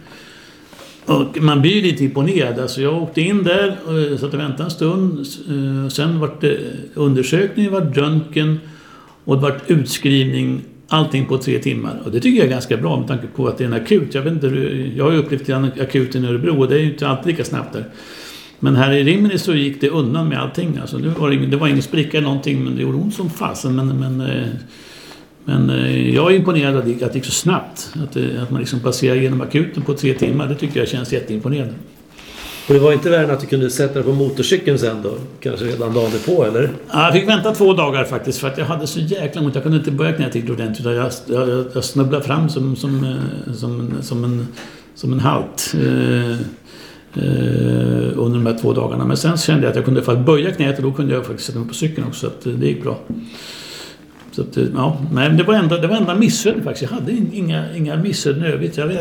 Och man blir lite imponerad. Alltså jag åkte in där och satt och väntade en stund. Sen var det undersökning, var röntgen och det var utskrivning. Allting på tre timmar. Och det tycker jag är ganska bra med tanke på att det är en akut. Jag, vet inte, jag har ju upplevt akuten i Örebro och det är ju inte alltid lika snabbt där. Men här i Rimini så gick det undan med allting. Alltså, det, var ingen, det var ingen spricka eller någonting men det gjorde ont som fasen. Men, men, eh, men eh, jag är imponerad att det, gick- att det gick så snabbt. Att, det, att man liksom passerar genom akuten på tre timmar. Det tycker jag känns jätteimponerande. Och det var inte värre än att du kunde sätta dig på motorcykeln sen då? Kanske redan dagen på eller? Ja, Jag fick vänta två dagar faktiskt för att jag hade så jäkla ont. Jag kunde inte böja knät riktigt ordentligt. Jag, jag, jag snubblade fram som, som, eh, som, en- som, en, som en halt. Eh, under de här två dagarna. Men sen kände jag att jag kunde fall böja knät och då kunde jag faktiskt sätta mig på cykeln också. Så att eh, det gick bra. Så att, eh, ja, nej, det var enda, det var enda missöden faktiskt. Jag hade inga, inga missöden i övrigt. Jag,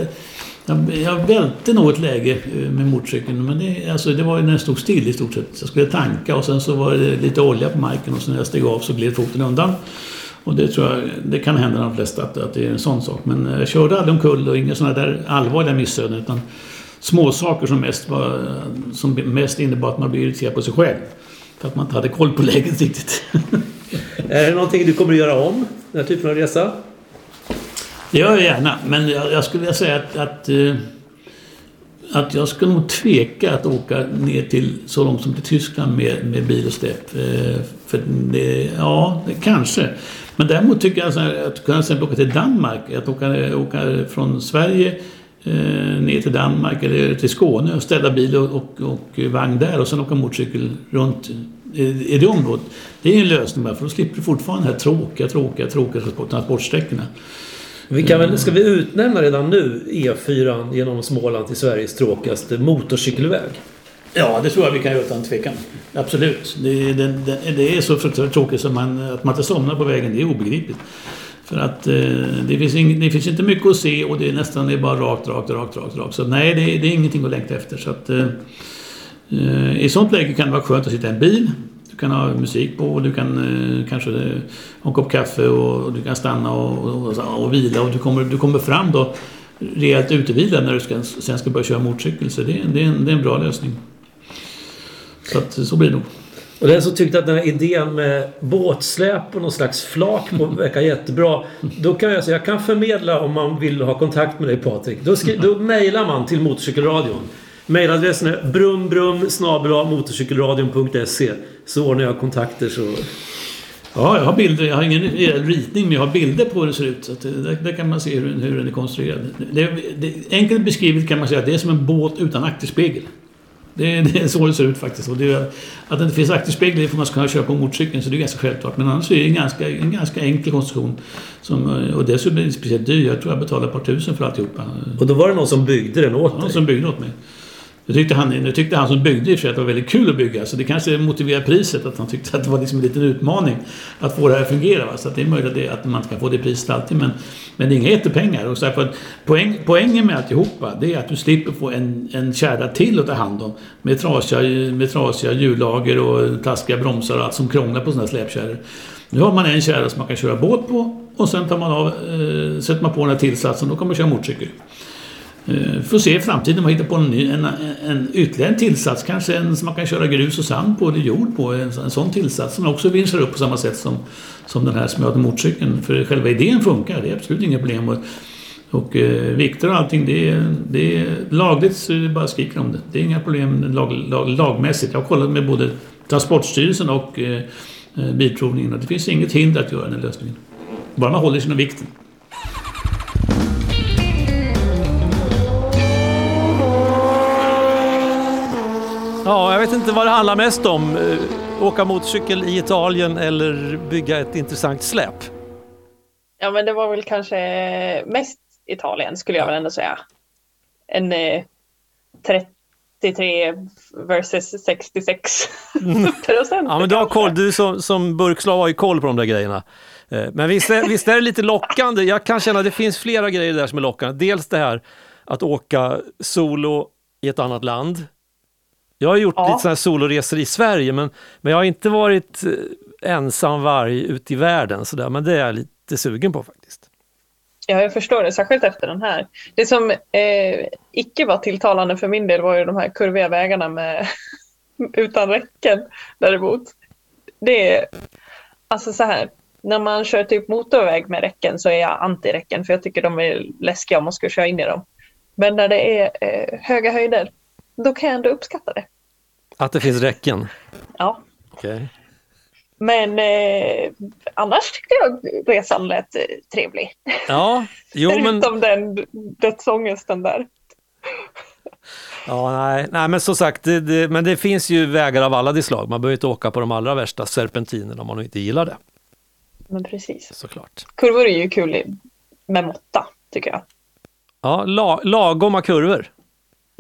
jag, jag välte något läge eh, med motorcykeln men det, alltså, det var när den stod still i stort sett. Jag skulle tanka och sen så var det lite olja på marken och sen när jag steg av så gled foten undan. Och det tror jag, det kan hända de flesta att, att det är en sån sak. Men jag körde aldrig omkull och inga sådana där allvarliga missöden utan små saker som mest, var, som mest innebar att man blev irriterad på sig själv. För att man inte hade koll på läget riktigt. Är det någonting du kommer att göra om? Den här typen av resa? Det gör jag gärna, men jag, jag skulle vilja säga att, att, eh, att jag skulle nog tveka att åka ner till så långt som till Tyskland med, med bil och släp. Eh, För det, ja, det, kanske. Men däremot tycker jag här, att kunna åka till Danmark, att åka, åka från Sverige eh, ner till Danmark eller till Skåne och ställa bil och, och, och vagn där och sen åka motorcykel runt i, i det området. Det är en lösning bara, för då slipper du fortfarande de här tråkiga, tråkiga, tråkiga transport- transportsträckorna. Vi kan väl, ska vi utnämna redan nu E4 genom Småland till Sveriges tråkigaste motorcykelväg? Ja, det tror jag vi kan göra utan tvekan. Absolut. Det, det, det, det är så fruktansvärt tråkigt som man, att man inte somnar på vägen. Det är obegripligt. För att eh, det, finns ing, det finns inte mycket att se och det är nästan det är bara rakt, rakt, rakt, rakt, rakt. Så nej, det, det är ingenting att längta efter. Så att, eh, eh I sånt läge kan det vara skönt att sitta i en bil. Du kan ha musik på och du kan eh, kanske eh, ha en kopp kaffe och, och du kan stanna och, och, och vila och du kommer, du kommer fram då rejält utevilad när du ska, sen ska börja köra motorcykel. Så det, det, är en, det är en bra lösning. Så att så blir det nog. Och den som tyckte att den här idén med båtsläp och någon slags flak på verkar jättebra. Då kan jag säga, jag kan förmedla om man vill ha kontakt med dig Patrik. Då, skri- då mejlar man till Motorcykelradion. Mejladressen är brumbrum motorcykelradion.se Så ordnar jag kontakter så... Ja, jag har bilder. Jag har ingen reell ritning, men jag har bilder på hur det ser ut. Så det, där, där kan man se hur, hur den är konstruerad. Det, det, enkelt beskrivet kan man säga att det är som en båt utan akterspegel. Det, det är så det ser ut faktiskt. Och det, att det inte finns akterspegel får man ska kunna köra på motorcykeln, så det är ganska självklart. Men annars är det en ganska, en ganska enkel konstruktion. Som, och dessutom är det inte speciellt dyr. Jag tror jag betalade ett par tusen för alltihopa. Och då var det någon som byggde den åt Någon dig. som byggde åt mig. Nu tyckte han, det tyckte han som byggde i och för sig att det var väldigt kul att bygga. Så det kanske motiverar priset. Att han tyckte att det var liksom en liten utmaning att få det här att fungera. Va? Så att det är möjligt att, man inte kan få det priset alltid. Men, men det är inga jättepengar. Och så här, för att poäng, poängen med alltihopa det är att du slipper få en, en kärra till att ta hand om. Med trasiga, med trasiga hjullager och taskiga bromsar och allt som krånglar på sådana här släpkärror. Nu har man en kärra som man kan köra båt på och sen tar man av, eh, sätter man på den här tillsatsen och då kan man köra motorcykel. Eh, får se i framtiden om man hittar på en, ny, en, en, ytterligare en tillsats, kanske en som man kan köra grus och sand på eller jord på. En, en sån tillsats som också vinschar upp på samma sätt som, som den här som jag motorcykeln. För själva idén funkar, det är absolut inga problem. Och, och eh, vikter och allting, det är, det är lagligt så det bara skriker om det. Det är inga problem lag, lag, lagmässigt. Jag har kollat med både Transportstyrelsen och eh, eh Bilprovningen och det finns inget hinder att göra den här lösningen. Bara man håller sig inom vikten. Ja, jag vet inte vad det handlar mest om. Eh, åka motorcykel i Italien eller bygga ett intressant släp? Ja, men det var väl kanske mest Italien skulle jag väl ändå säga. En eh, 33 versus 66 procent. Ja, men du har koll. Du som, som burkslav har ju koll på de där grejerna. Eh, men visst är, visst är det lite lockande. Jag kan känna att det finns flera grejer där som är lockande. Dels det här att åka solo i ett annat land. Jag har gjort ja. lite sådana här soloresor i Sverige men, men jag har inte varit eh, ensam varg ute i världen sådär. Men det är jag lite sugen på faktiskt. Ja, jag förstår det, särskilt efter den här. Det som eh, icke var tilltalande för min del var ju de här kurviga vägarna med, utan räcken däremot. Det är alltså så här, när man kör typ motorväg med räcken så är jag anti-räcken för jag tycker de är läskiga om man ska köra in i dem. Men när det är eh, höga höjder, då kan jag ändå uppskatta det. Att det finns räcken? Ja. Okay. Men eh, annars tyckte jag resan lät eh, trevlig. Ja, jo men... Förutom den dödsångesten där. Ja, nej, nej men som sagt, det, det, men det finns ju vägar av alla de slag. Man behöver inte åka på de allra värsta serpentinerna om man inte gillar det. Men precis. Såklart. Kurvor är ju kul med måtta, tycker jag. Ja, la, lagoma kurvor.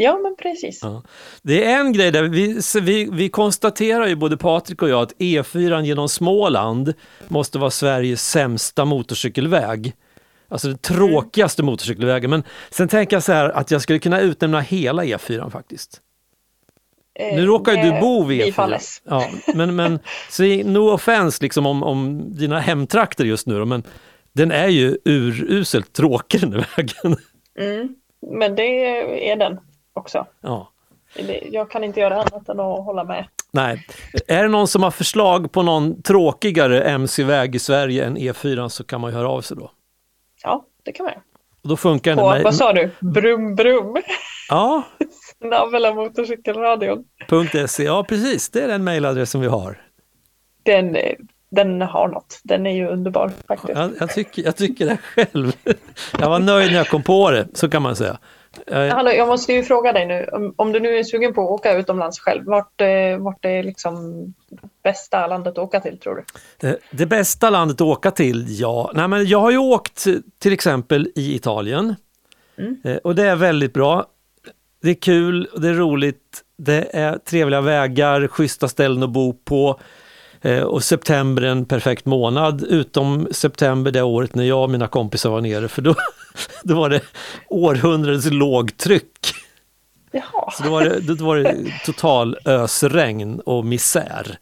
Ja, men precis. Ja. Det är en grej där, vi, vi, vi konstaterar ju både Patrik och jag att E4 genom Småland måste vara Sveriges sämsta motorcykelväg. Alltså den tråkigaste mm. motorcykelvägen. Men sen tänker jag så här att jag skulle kunna utnämna hela E4 faktiskt. Eh, nu råkar ju du bo vid E4. Ja, men, men så no offense liksom om, om dina hemtrakter just nu då, men den är ju uruselt tråkig den vägen. Mm, men det är den också. Ja. Jag kan inte göra annat än att hålla med. Nej. Är det någon som har förslag på någon tråkigare mc-väg i Sverige än E4 så kan man ju höra av sig då. Ja, det kan man då funkar På, med... vad sa du? Brum brum? Ja. Snabel motorcykelradion. .se, ja precis, det är den mejladressen vi har. Den, den har något, den är ju underbar faktiskt. Jag, jag, tycker, jag tycker det själv. Jag var nöjd när jag kom på det, så kan man säga. Hallå, jag måste ju fråga dig nu, om, om, du nu är sugen på att åka utomlands själv, vart, eh, vart är liksom bästa landet att åka till tror du? Eh, det bästa landet att åka till, ja, nej men jag har ju åkt till exempel i Italien mm. Eh, och det är väldigt bra. Det är kul, det är roligt, det är trevliga vägar, schyssta ställen att bo på. Och september är en perfekt månad, utom september det året när jag och mina kompisar var nere, för då, då var det århundradets lågtryck. Jaha. Så då var det, då var det total ösregn och misär.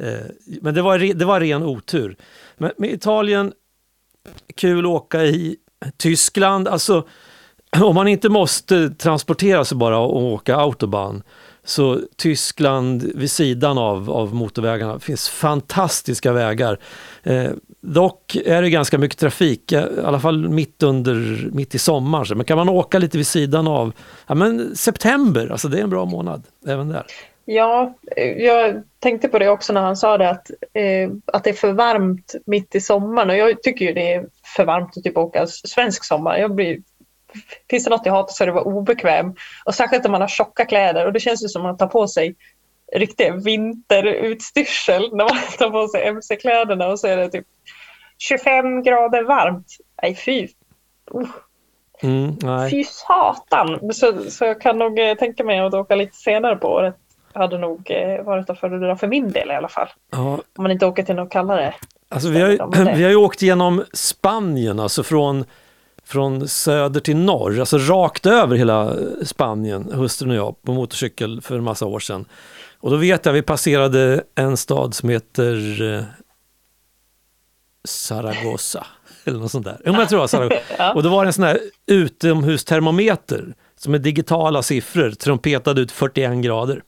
Eh, men det var, det var ren otur. Men med Italien, kul att åka i. Tyskland, alltså om man inte måste transportera sig bara och åka autobahn så Tyskland vid sidan av, av motorvägarna finns fantastiska vägar. Eh, dock är det ganska mycket trafik, eh, i alla fall mitt, under, mitt i sommaren. Men kan man åka lite vid sidan av, ja men september, alltså det är en bra månad även där. Ja, jag tänkte på det också när han sa det att, eh, att det är för varmt mitt i sommaren och jag tycker ju det är för varmt att typ åka svensk sommar. Jag blir finns det något jag hatar så är det att vara obekväm. Och särskilt om man har tjocka kläder och det känns ju som att man tar på sig riktig vinterutstyrsel när man tar på sig mc-kläderna och så är det typ 25 grader varmt. Nej fy. Uh. Mm, nej. Fy satan! Så, så jag kan nog eh, tänka mig att åka lite senare på året. hade nog eh, varit att föredra för min del i alla fall. Ja. Om man inte åker till något kallare. Alltså vi, har ju, vi har ju åkt genom Spanien, alltså från från söder till norr, alltså rakt över hela Spanien, hustrun och jag, på motorcykel för en massa år sedan. Och då vet jag, vi passerade en stad som heter, eh, Zaragoza. Eller något sånt där. Jo, men jag tror det var Zaragoza. Och då var det en sån här utomhustermometer som med digitala siffror trumpetade ut 41 grader.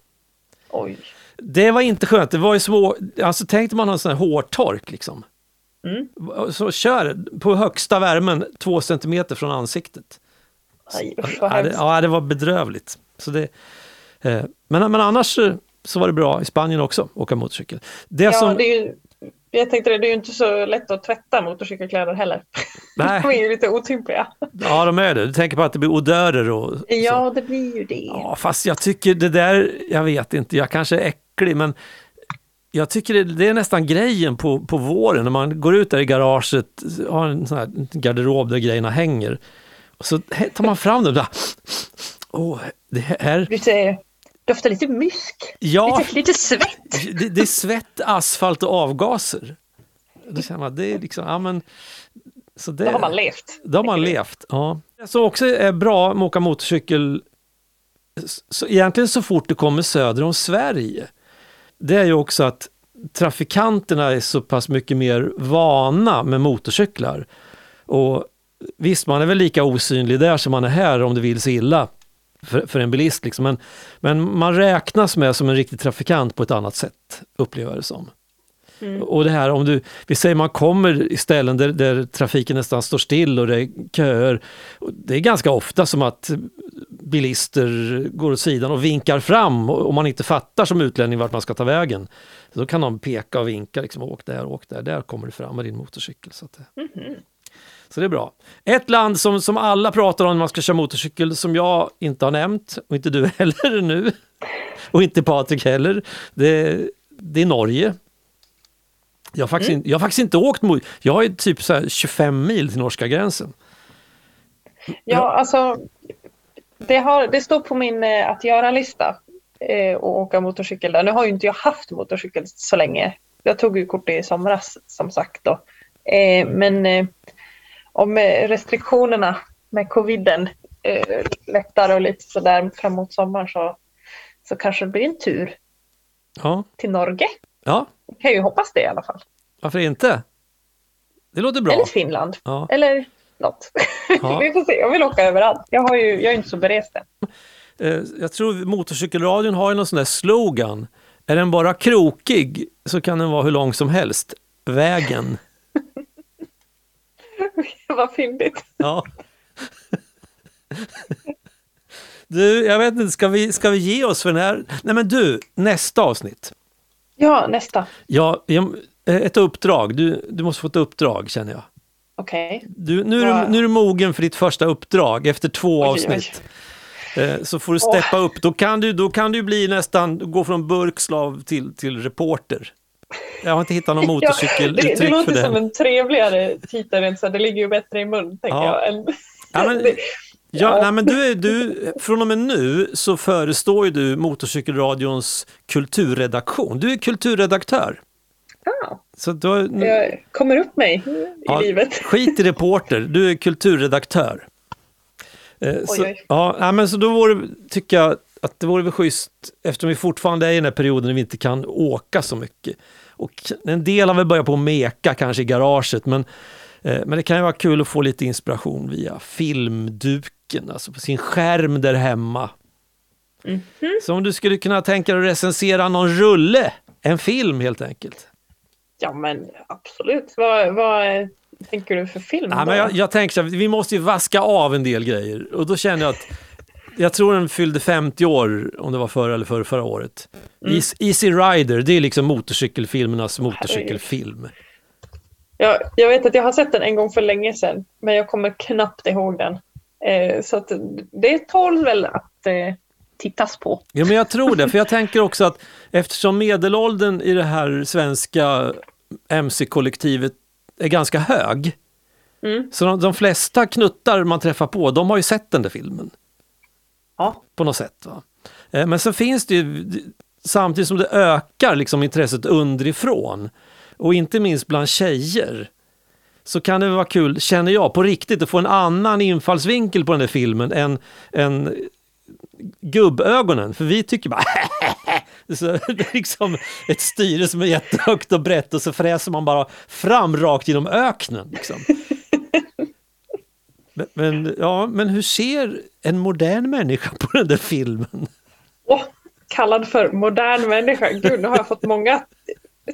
Oj. Det var inte skönt, det var ju små, alltså tänkte man ha en sån här hårtork liksom. Mm. Så kör på högsta värmen två centimeter från ansiktet. Aj, usch Ja det, ja, det var bedrövligt. Så det, eh, men, men annars eh, så var det bra i Spanien också, åka motorcykel. Det Ja, som, det är ju, jag tänkte det, det är ju inte så lätt att tvätta motorcykelkläder heller. nej, De är ju lite otympliga. ja, de är det. Du tänker på att det blir odörer och så. Ja, det blir ju det. Ja, fast jag tycker det där, jag vet inte, jag kanske är äcklig, men jag tycker det, det är nästan grejen på, på våren när man går ut där i garaget, har en sån här garderob där grejerna hänger. Och så tar man fram dem där. Åh, det här, Lite, doftar lite mysk. ja, Lite, lite svett. det, det är svett, asfalt och avgaser. Då känner man, det är liksom, ja men... Så det, Då har man levt. Då har man levt, ja. Det som också är bra med att åka motorcykel, så egentligen så fort du kommer söder om Sverige, det är ju också att trafikanterna är så pass mycket mer vana med motorcyklar. Och visst, man är väl lika osynlig där som man är här om det vill sig illa för, för en bilist. Liksom. Men, men man räknas med som en riktig trafikant på ett annat sätt, upplever jag det som. Mm. Och det här om du, vi säger man kommer i ställen där, där trafiken nästan står still och det är köer. Det är ganska ofta som att bilister går åt sidan och vinkar fram om man inte fattar som utlänning vart man ska ta vägen. Då kan de peka och vinka, liksom, åk där, åk där, där kommer du fram med din motorcykel. Så, att, det- Mhm. så det är bra. Ett land som, som alla pratar om när man ska köra motorcykel, som jag inte har nämnt, och inte du heller nu, och inte Patrik heller, det, det är Norge. Jag har, faktiskt, inte- jag har faktiskt inte åkt mot, jag har ju typ så här 25 mil till norska gränsen. Ja, alltså. Det, har, det står på min eh, att göra-lista eh, att åka motorcykel där. Nu har ju inte jag haft motorcykel så länge. Jag tog ju kort i somras som sagt då. Eh, men eh, om eh, restriktionerna med coviden eh, lättar och lite sådär framåt sommaren så, så kanske det blir en tur Ja, till Norge. ja Jag kan ju hoppas det i alla fall. varför inte? Det låter bra. Eller Finland. Ja. Eller något. Ja. Vi får se, jag vill åka överallt. Jag, har ju, jag är inte så berest än. Eh, Jag tror motorcykelradion har ju någon sån där slogan. Är den bara krokig så kan den vara hur lång som helst. Vägen. Vad fyndigt. Ja. Du, jag vet inte, ska vi, ska vi ge oss för den här? Nej men du, nästa avsnitt. Ja, nästa. Ja, jag- ett uppdrag. Du, du måste få ett uppdrag känner jag. Okej. Du, nu, är du, nu är du mogen för ditt första uppdrag efter två Oj, oj. avsnitt. Eh, Så får du steppa upp. Då kan du, då kan du bli nästan, gå från burkslav till, till reporter. Jag har inte hittat någon Ja, det, motorcykeluttryck det låter som en trevligare titel så det ligger ju bättre i mun, tänker Ja. jag. Än, Ja, men- det, Ja, Ja. Nej, men du är, du, från och med nu så förestår ju du Motorcykelradions kulturredaktion. Du är kulturredaktör. Ja, Så du, har- jag kommer upp mig i Ja, livet. Skit i reporter, du är kulturredaktör. Eh, så, oj. Ja, men så då vore, tycker jag att det vore väl schysst, eftersom vi fortfarande är i den här perioden när vi inte kan åka så mycket. Och en del har väl börjat på att meka kanske i garaget, men, eh, men det kan ju vara kul att få lite inspiration via filmduken, alltså på sin skärm där hemma. Mhm. Så om du skulle kunna tänka dig att recensera någon rulle, en film helt enkelt. Ja, men absolut. Vad, vad tänker du för film? Då? men jag, jag tänker så här, vi måste ju vaska av en del grejer och då känner jag att jag tror den fyllde 50 år, om det var förra eller förra, förra året. Mm. Eas- Easy Rider, det är liksom motorcykelfilmernas motorcykelfilm. jag, jag vet att jag har sett den en gång för länge sedan, men jag kommer knappt ihåg den. Eh, så det tål väl att eh, tittas på. Ja, men jag tror det, för jag tänker också att eftersom medelåldern i det här svenska MC-kollektivet är ganska hög, Mm. så de, de flesta knuttar man träffar på, de har ju sett den där filmen. Ja. på något sätt. Va? Eh, Men så finns det ju, samtidigt som det ökar liksom intresset underifrån, och inte minst bland tjejer, så kan det vara kul, känner jag, på riktigt att få en annan infallsvinkel på den där filmen än, än gubbögonen. För vi tycker bara Så det är liksom ett styre som är jättehögt och brett och så fräser man bara fram rakt genom öknen. Liksom. Men, men, ja, men hur ser en modern människa på den där filmen? Åh, kallad för modern människa. Gud, nu har jag fått många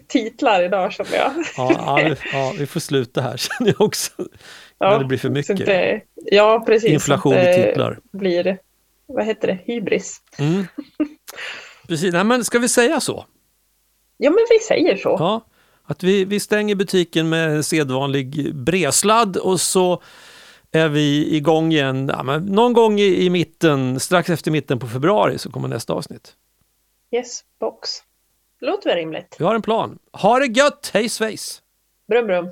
titlar idag känner jag. Ja, ja, vi- ja, vi får sluta här känner jag också. När det blir för mycket. Inte, ja, precis. Inflation i titlar. blir, vad heter det, hybris. Mm. Precis, Nej, men ska vi säga så? Ja, men vi säger så. Ja, att vi, vi stänger butiken med en sedvanlig bresladd och så är vi igång igen. Ja, men någon gång i, i mitten, strax efter mitten på februari så kommer nästa avsnitt. Yes, box. Låter väl rimligt. Vi har en plan. Ha det gött, hej svejs! Brum, brum.